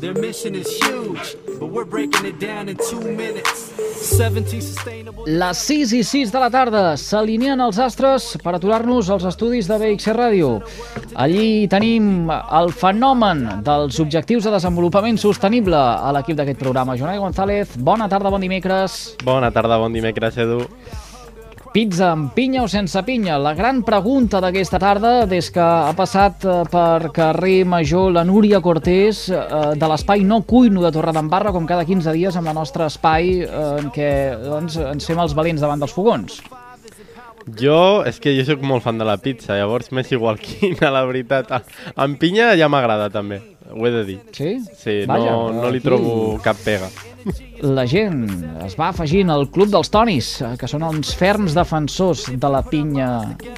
Their mission is huge, but we're breaking it down in two minutes. 17 sustainable... Les 6 i 6 de la tarda s'alineen els astres per aturar-nos als estudis de BXC Ràdio. Allí tenim el fenomen dels objectius de desenvolupament sostenible a l'equip d'aquest programa. Jonai González, bona tarda, bon dimecres. Bona tarda, bon dimecres, Edu. Pizza amb pinya o sense pinya? La gran pregunta d'aquesta tarda, des que ha passat eh, per carrer Major la Núria Cortés, eh, de l'espai No Cuino de Torredembarra, com cada 15 dies amb el nostre espai eh, en què doncs, ens fem els valents davant dels fogons. Jo, és que jo sóc molt fan de la pizza, llavors m'és igual quina, la veritat. Amb pinya ja m'agrada també, ho he de dir. Sí? Sí, Vaja, no, no li trobo cap pega. La gent es va afegint al Club dels Tonis, eh, que són uns ferms defensors de la pinya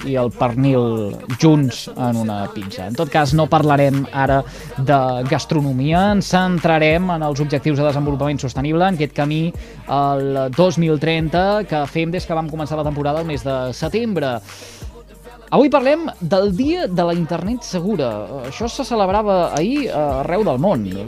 i el pernil junts en una pizza. En tot cas, no parlarem ara de gastronomia, ens centrarem en els objectius de desenvolupament sostenible, en aquest camí al 2030 que fem des que vam començar la temporada el mes de setembre. Avui parlem del Dia de la Internet Segura. Això se celebrava ahir eh, arreu del món. Eh,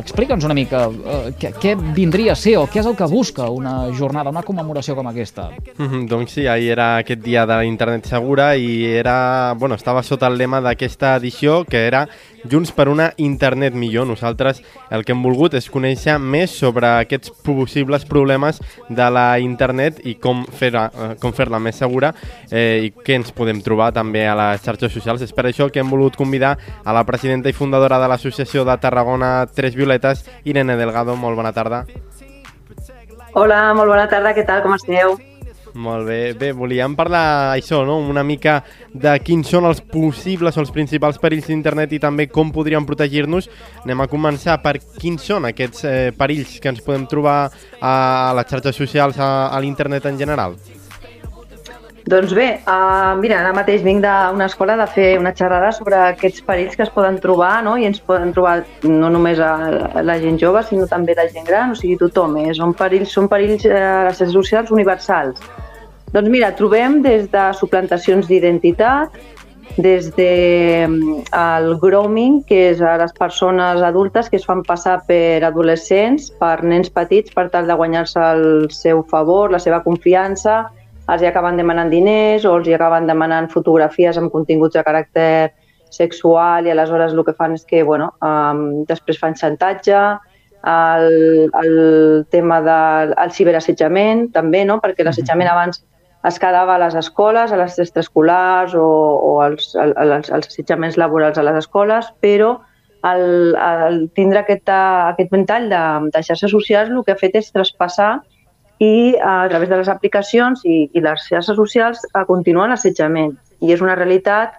Explica'ns una mica eh, què, què vindria a ser o què és el que busca una jornada, una commemoració com aquesta. Mhm, doncs sí, ahir era aquest dia de la internet segura i era, bueno, estava sota el lema d'aquesta edició que era Junts per una internet millor. Nosaltres el que hem volgut és conèixer més sobre aquests possibles problemes de la internet i com fer-la eh, com fer més segura eh, i què ens podem trobar també a les xarxes socials. És per això que hem volgut convidar a la presidenta i fundadora de l'Associació de Tarragona Tres Violetes, Irene Delgado. Molt bona tarda. Hola, molt bona tarda, què tal, com esteu? Molt bé. Bé, volíem parlar això, no? una mica de quins són els possibles o els principals perills d'internet i també com podríem protegir-nos. Anem a començar per quins són aquests eh, perills que ens podem trobar a les xarxes socials, a, a l'internet en general. Doncs bé, uh, mira, ara mateix vinc d'una escola de fer una xerrada sobre aquests perills que es poden trobar, no? i ens poden trobar no només a la gent jove, sinó també la gent gran, o sigui, tothom. Eh? Són perills, són perills eh, a les xarxes socials universals. Doncs mira, trobem des de suplantacions d'identitat, des de mm, el grooming, que és a les persones adultes que es fan passar per adolescents, per nens petits, per tal de guanyar-se el seu favor, la seva confiança, els hi acaben demanant diners o els hi acaben demanant fotografies amb continguts de caràcter sexual i aleshores el que fan és que bueno, um, després fan xantatge, el, el tema del el ciberassetjament també, no? perquè l'assetjament abans es quedava a les escoles, a les extraescolars o, o els, el, els, els assetjaments laborals a les escoles, però el, el tindre aquest, aquest ventall de, de xarxes socials el que ha fet és traspassar i a través de les aplicacions i, i les xarxes socials a continuar l'assetjament. I és una realitat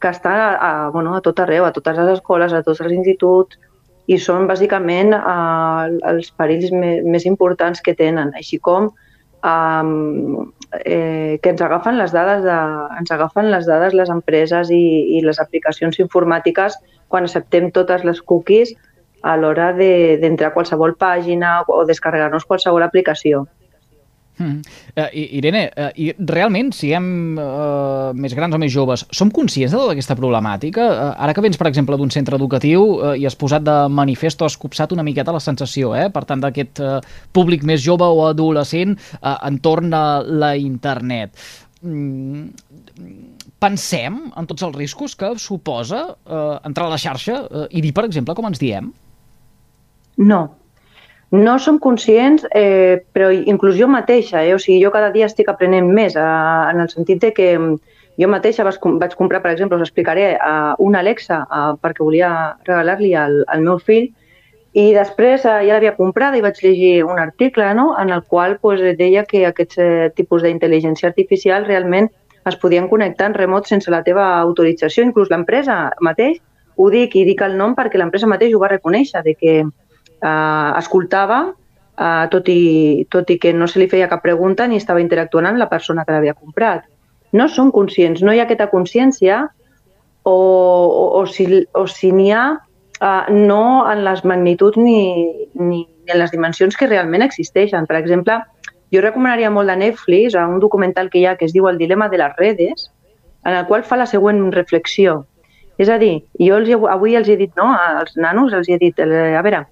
que està a, bueno, a tot arreu, a totes les escoles, a tots els instituts, i són bàsicament eh, els perills me, més importants que tenen, així com um, eh, que ens agafen les dades de, ens agafen les dades les empreses i, i les aplicacions informàtiques quan acceptem totes les cookies a l'hora de- d'entrar a qualsevol pàgina o descarregar-nos qualsevol aplicació. Mm. Uh, Irene, uh, i realment, siguem uh, més grans o més joves, som conscients de tota aquesta problemàtica? Uh, ara que vens, per exemple, d'un centre educatiu uh, i has posat de manifest o has copsat una miqueta la sensació, eh? per tant, d'aquest uh, públic més jove o adolescent uh, entorn a la internet. Mm, pensem en tots els riscos que suposa uh, entrar a la xarxa uh, i dir, per exemple, com ens diem? No. No som conscients, eh, però inclús jo mateixa, eh? o sigui, jo cada dia estic aprenent més, eh, en el sentit de que mm, jo mateixa com- vaig comprar, per exemple, us explicaré, eh, una Alexa eh, perquè volia regalar-li al, al meu fill i després eh, ja l'havia comprada i vaig llegir un article no? en el qual pues, deia que aquests tipus d'intel·ligència artificial realment es podien connectar en remot sense la teva autorització. Inclús l'empresa mateix, ho dic i dic el nom perquè l'empresa mateix ho va reconèixer, de que eh, escoltava, eh, tot, i, tot i que no se li feia cap pregunta ni estava interactuant amb la persona que l'havia comprat. No som conscients, no hi ha aquesta consciència o, o, o si, o si n'hi ha, eh, no en les magnituds ni, ni, ni en les dimensions que realment existeixen. Per exemple, jo recomanaria molt de Netflix a un documental que hi ha que es diu El dilema de les redes, en el qual fa la següent reflexió. És a dir, jo els, avui els he dit, no, als nanos els he dit, eh, a veure,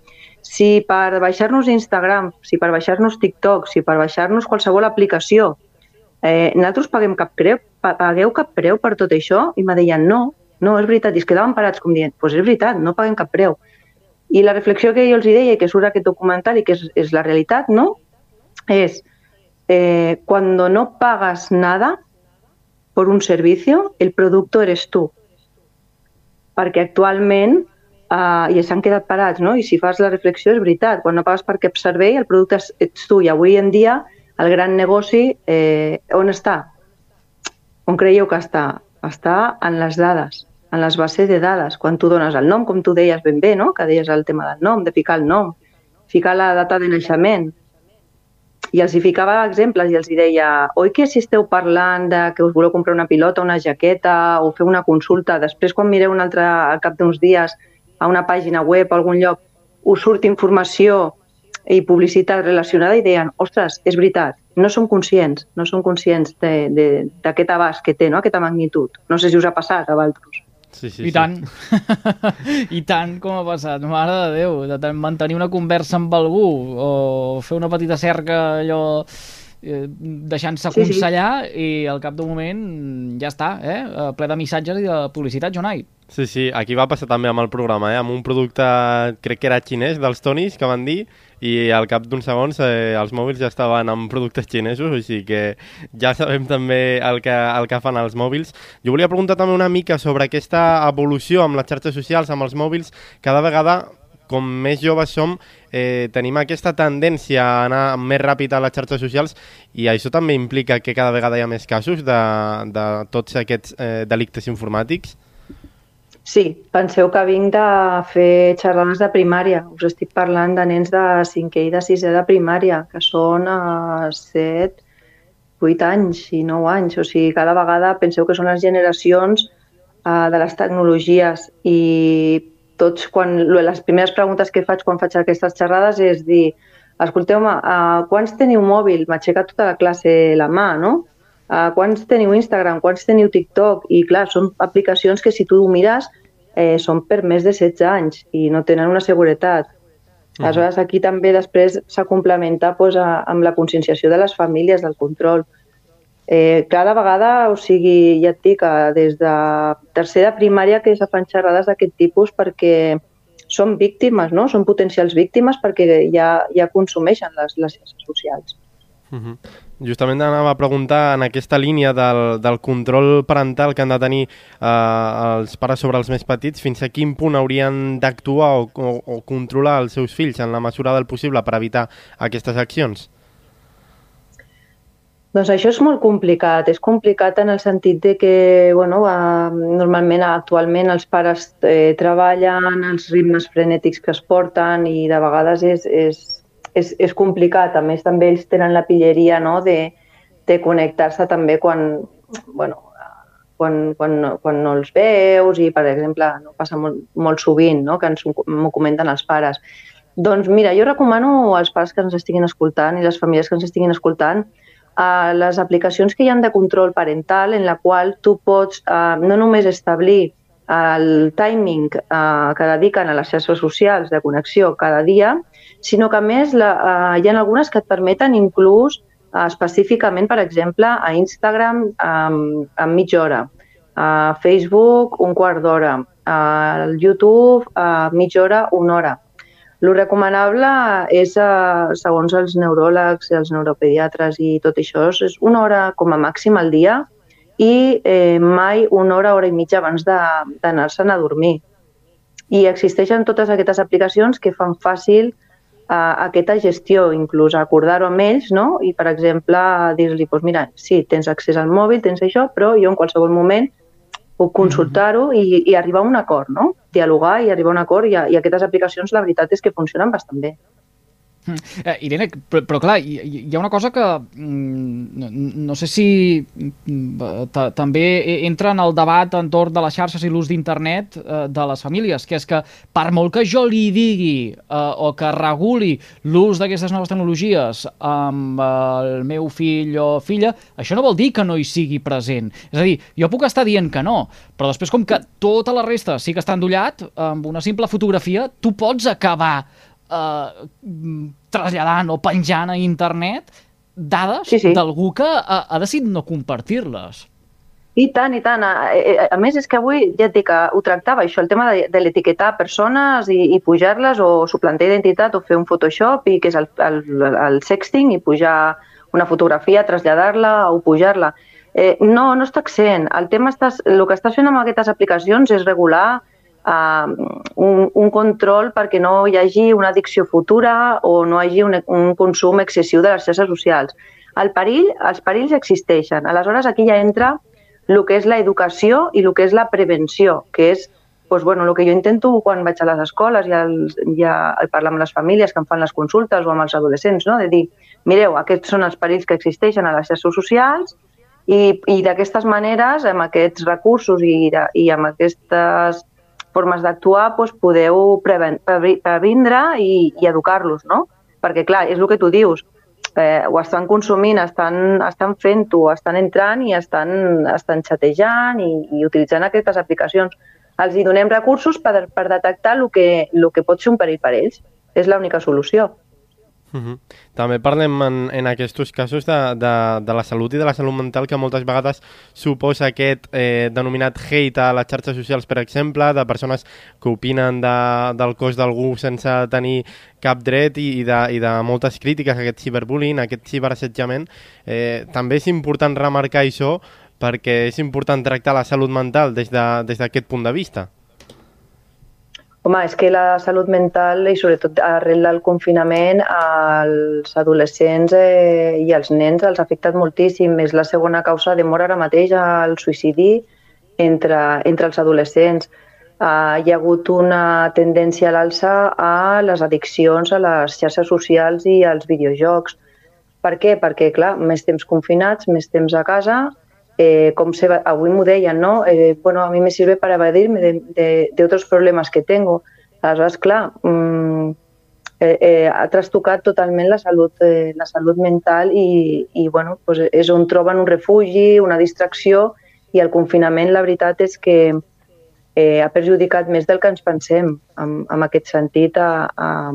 si per baixar-nos Instagram, si per baixar-nos TikTok, si per baixar-nos qualsevol aplicació, eh, nosaltres paguem cap preu, pa- pagueu cap preu per tot això? I me deien, no, no, és veritat. I es quedaven parats com dient, doncs pues és veritat, no paguem cap preu. I la reflexió que jo els deia i que surt aquest documental i que és, és la realitat, no? Es, eh, cuando no pagas nada por un servicio, el producto eres tú. Perquè actualment, eh, i s'han quedat parats, no? I si fas la reflexió, és veritat, quan no pagues per cap servei, el producte ets tu. I avui en dia, el gran negoci, eh, on està? On creieu que està? Està en les dades, en les bases de dades. Quan tu dones el nom, com tu deies ben bé, no? que deies el tema del nom, de ficar el nom, ficar la data de naixement. I els hi ficava exemples i els hi deia oi que si esteu parlant de que us voleu comprar una pilota, una jaqueta o fer una consulta, després quan mireu un altre al cap d'uns dies a una pàgina web o algun lloc us surt informació i publicitat relacionada i deien, ostres, és veritat, no som conscients, no som conscients de- de- d'aquest abast que té, no? aquesta magnitud. No sé si us ha passat a vosaltres. Sí, sí, I sí. tant. I tant com ha passat, mare de Déu, de tant mantenir una conversa amb algú o fer una petita cerca allò eh, deixant-se Sí, sí. aconsellar i al cap d'un moment ja està, eh? Eh, ple de missatges i de publicitat, Jonai. Sí, sí, aquí va passar també amb el programa, eh? amb un producte, crec que era xinès, dels Tonys, que van dir, i al cap d'uns segons eh, els mòbils ja estaven amb productes xinesos, sigui que ja sabem també el que, el que fan els mòbils. Jo volia preguntar també una mica sobre aquesta evolució amb les xarxes socials, amb els mòbils, cada vegada com més joves som, eh, tenim aquesta tendència a anar més ràpid a les xarxes socials i això també implica que cada vegada hi ha més casos de, de tots aquests eh, delictes informàtics? Sí, penseu que vinc de fer xerrades de primària. Us estic parlant de nens de 5è i de 6è de primària, que són a 7, 8 anys i 9 anys. O sigui, cada vegada penseu que són les generacions uh, de les tecnologies i tots, quan, les primeres preguntes que faig quan faig aquestes xerrades és dir, escolteu-me, uh, quants teniu mòbil? M'aixeca tota la classe la mà, no? Uh, quants teniu Instagram, quants teniu TikTok? I clar, són aplicacions que si tu ho mires eh, són per més de 16 anys i no tenen una seguretat. Aleshores, aquí també després s'ha complementat pues, a, amb la conscienciació de les famílies, del control. Eh, cada vegada, o sigui, ja et dic, eh, des de tercera primària que se fan xerrades d'aquest tipus perquè són víctimes, no? són potencials víctimes perquè ja, ja consumeixen les, les xarxes socials. Uh -huh. Justament anava a preguntar en aquesta línia del, del control parental que han de tenir eh, els pares sobre els més petits, fins a quin punt haurien d'actuar o, o, o controlar els seus fills en la mesura del possible per evitar aquestes accions? Doncs això és molt complicat. És complicat en el sentit de que, bueno, eh, normalment, actualment, els pares eh, treballen, els ritmes frenètics que es porten i de vegades és, és, és, és complicat. A més, també ells tenen la pilleria no? de, de connectar-se també quan, bueno, quan, quan, no- quan no els veus i, per exemple, no passa molt, molt sovint no? que ens ho m'ho comenten els pares. Doncs mira, jo recomano als pares que ens estiguin escoltant i les famílies que ens estiguin escoltant a les aplicacions que hi han de control parental en la qual tu pots eh, no només establir el timing eh, que dediquen a les xarxes socials de connexió cada dia, sinó que més la, eh, hi ha algunes que et permeten inclús eh, específicament, per exemple, a Instagram eh, en mitja hora, a Facebook un quart d'hora, a YouTube a mitja hora, una hora. Lo recomanable és, eh, segons els neuròlegs, els neuropediatres i tot això, és una hora com a màxim al dia i eh, mai una hora, hora i mitja abans d'anar-se'n a dormir. I existeixen totes aquestes aplicacions que fan fàcil eh, aquesta gestió, inclús acordar-ho amb ells, no? I, per exemple, dir-li, doncs mira, sí, tens accés al mòbil, tens això, però jo en qualsevol moment puc consultar-ho i, i arribar a un acord, no? Dialogar i arribar a un acord i, i aquestes aplicacions la veritat és que funcionen bastant bé. Eh, Irene, però, però clar, hi, hi ha una cosa que mm, no, no sé si mm, també entra en el debat entorn de les xarxes i l'ús d'internet eh, de les famílies, que és que per molt que jo li digui eh, o que reguli l'ús d'aquestes noves tecnologies amb el meu fill o filla, això no vol dir que no hi sigui present. És a dir, jo puc estar dient que no, però després com que tota la resta sí que està endollat, amb una simple fotografia tu pots acabar eh, traslladant o penjant a internet dades Sí, sí. d'algú que ha, ha decidit no compartir-les. I tant, i tant. A, a, a més, és que avui ja et dic que ho tractava, això, el tema de, de l'etiquetar persones i, i pujar-les o suplantar identitat o fer un Photoshop i que és el, el, el sexting i pujar una fotografia, traslladar-la o pujar-la. Eh, no, no està accent. El tema està, el que estàs fent amb aquestes aplicacions és regular uh, un, un control perquè no hi hagi una addicció futura o no hi hagi un, un consum excessiu de les xarxes socials. El perill, els perills existeixen. Aleshores, aquí ja entra el que és l'educació i el que és la prevenció, que és doncs, bueno, el que jo intento quan vaig a les escoles i al, i a parlar amb les famílies que em fan les consultes o amb els adolescents, no? de dir, mireu, aquests són els perills que existeixen a les xarxes socials i, i d'aquestes maneres, amb aquests recursos i, i amb aquestes formes d'actuar, doncs podeu previndre i, i educar-los, no? Perquè, clar, és el que tu dius, eh, ho estan consumint, estan, estan fent-ho, estan entrant i estan, estan xatejant i, i utilitzant aquestes aplicacions. Els hi donem recursos per, per detectar el que, el que pot ser un perill per ells. És l'única solució. Uh -huh. També parlem en, en aquests casos de, de, de la salut i de la salut mental que moltes vegades suposa aquest eh, denominat hate a les xarxes socials, per exemple, de persones que opinen de, del cos d'algú sense tenir cap dret i, i, de, i de moltes crítiques a aquest ciberbullying, a aquest ciberassetjament. Eh, també és important remarcar això perquè és important tractar la salut mental des d'aquest de, des punt de vista. Home, és que la salut mental i sobretot arrel del confinament als adolescents eh, i als nens els ha afectat moltíssim. És la segona causa de mort ara mateix al suïcidi entre, entre els adolescents. Uh, hi ha hagut una tendència a l'alça a les addiccions a les xarxes socials i als videojocs. Per què? Perquè, clar, més temps confinats, més temps a casa, eh, com se va, avui m'ho deien, ¿no? Eh, bueno, a mí me sirve para evadirme de, de, de que tengo. Aleshores, clar, mm, eh, eh, ha trastocat totalment la salut, eh, la salut mental i, i bueno, pues és on troben un refugi, una distracció i el confinament la veritat és que eh, ha perjudicat més del que ens pensem en, en aquest sentit a, a,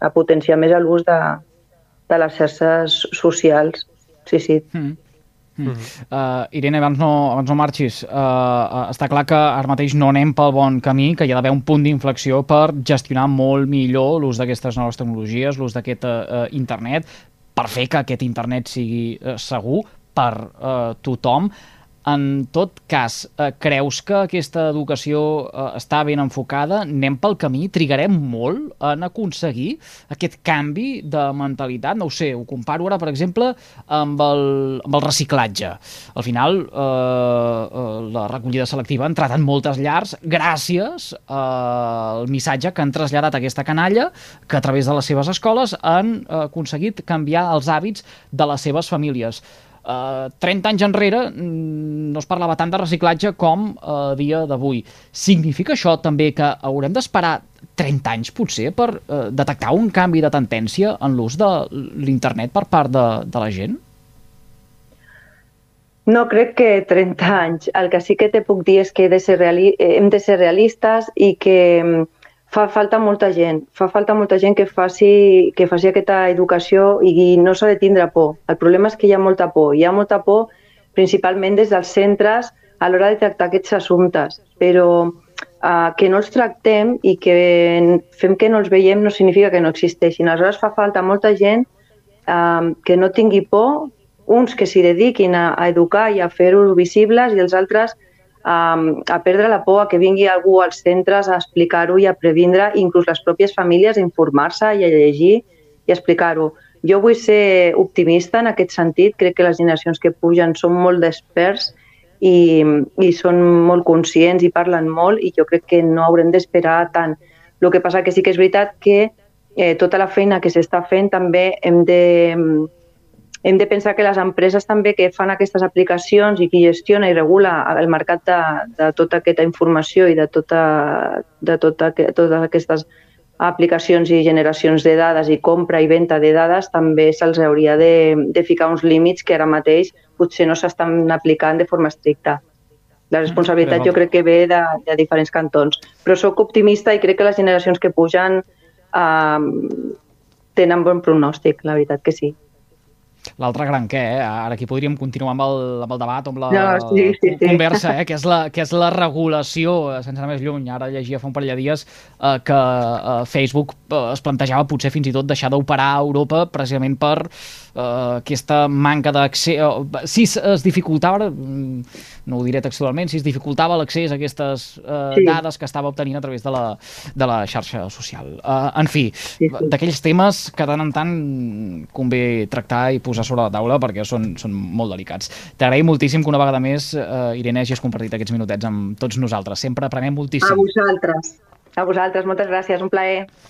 a potenciar més l'ús de, de les xarxes socials. Sí, sí. Mm. Mm. Uh, Irene, abans no, abans no marxis, uh, està clar que ara mateix no anem pel bon camí, que hi ha d'haver un punt d'inflexió per gestionar molt millor l'ús d'aquestes noves tecnologies, l'ús d'aquest uh, internet, per fer que aquest internet sigui uh, segur per uh, tothom. En tot cas, eh, creus que aquesta educació eh, està ben enfocada? Anem pel camí? Trigarem molt en aconseguir aquest canvi de mentalitat? No ho sé, ho comparo ara, per exemple, amb el, amb el reciclatge. Al final, eh, eh, la recollida selectiva ha entrat en moltes llars gràcies al missatge que han traslladat aquesta canalla que a través de les seves escoles han aconseguit canviar els hàbits de les seves famílies. Uh, 30 anys enrere mm, no es parlava tant de reciclatge com a uh, dia d'avui. Significa això també que haurem d'esperar 30 anys potser per uh, detectar un canvi de tendència en l'ús de l'internet per part de, de la gent? No crec que 30 anys. El que sí que te puc dir és que he de ser reali hem de ser realistes i que mm, fa falta molta gent. Fa falta molta gent que faci, que faci aquesta educació i no s'ha de tindre por. El problema és que hi ha molta por. Hi ha molta por principalment des dels centres a l'hora de tractar aquests assumptes, però uh, que no els tractem i que fem que no els veiem no significa que no existeixin. Aleshores fa falta molta gent uh, que no tingui por, uns que s'hi dediquin a, a educar i a fer-ho visibles i els altres a, a perdre la por a que vingui algú als centres a explicar-ho i a previndre, inclús les pròpies famílies, a informar-se i a llegir i explicar-ho. Jo vull ser optimista en aquest sentit, crec que les generacions que pugen són molt desperts i, i són molt conscients i parlen molt i jo crec que no haurem d'esperar tant. El que passa que sí que és veritat que eh, tota la feina que s'està fent també hem de, hem de pensar que les empreses també que fan aquestes aplicacions i qui gestiona i regula el mercat de, de tota aquesta informació i de, tota, de tota, totes aquestes aplicacions i generacions de dades i compra i venda de dades també se'ls hauria de, de ficar uns límits que ara mateix potser no s'estan aplicant de forma estricta. La mm, responsabilitat jo crec que ve de, de diferents cantons. Però sóc optimista i crec que les generacions que pugen eh, tenen bon pronòstic, la veritat que sí l'altre gran què, eh? ara aquí podríem continuar amb el, amb el debat amb la no, sí, sí, sí. conversa, eh? que, és la, que és la regulació, eh, sense anar més lluny. Ara llegia fa un parell de dies eh, que eh, Facebook eh, es plantejava potser fins i tot deixar d'operar a Europa precisament per eh, aquesta manca d'accés... Eh, si es dificultava, mm, no ho diré textualment, si es dificultava l'accés a aquestes eh, sí. dades que estava obtenint a través de la, de la xarxa social. Eh, en fi, sí, sí. d'aquells temes que tant en tant convé tractar i posar sobre la taula perquè són, són molt delicats. T'agraïm moltíssim que una vegada més, eh, Irene, hagis compartit aquests minutets amb tots nosaltres. Sempre aprenem moltíssim. A vosaltres. A vosaltres, moltes gràcies, un plaer.